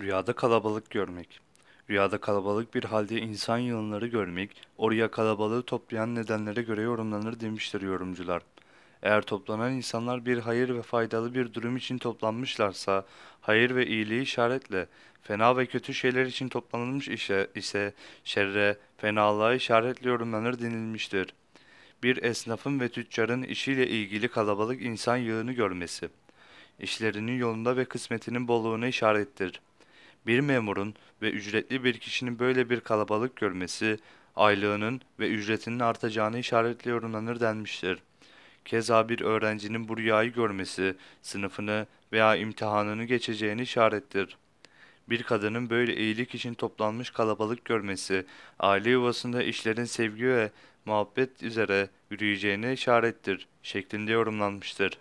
Rüyada kalabalık görmek. Rüyada kalabalık bir halde insan yığınları görmek, oraya kalabalığı toplayan nedenlere göre yorumlanır demiştir yorumcular. Eğer toplanan insanlar bir hayır ve faydalı bir durum için toplanmışlarsa, hayır ve iyiliği işaretle, fena ve kötü şeyler için toplanılmış işe ise şerre, fenalığa işaretle yorumlanır denilmiştir. Bir esnafın ve tüccarın işiyle ilgili kalabalık insan yığını görmesi, işlerinin yolunda ve kısmetinin bolluğuna işarettir. Bir memurun ve ücretli bir kişinin böyle bir kalabalık görmesi, aylığının ve ücretinin artacağını işaretli yorumlanır denmiştir. Keza bir öğrencinin bu rüyayı görmesi, sınıfını veya imtihanını geçeceğini işarettir. Bir kadının böyle iyilik için toplanmış kalabalık görmesi, aile yuvasında işlerin sevgi ve muhabbet üzere yürüyeceğine işarettir şeklinde yorumlanmıştır.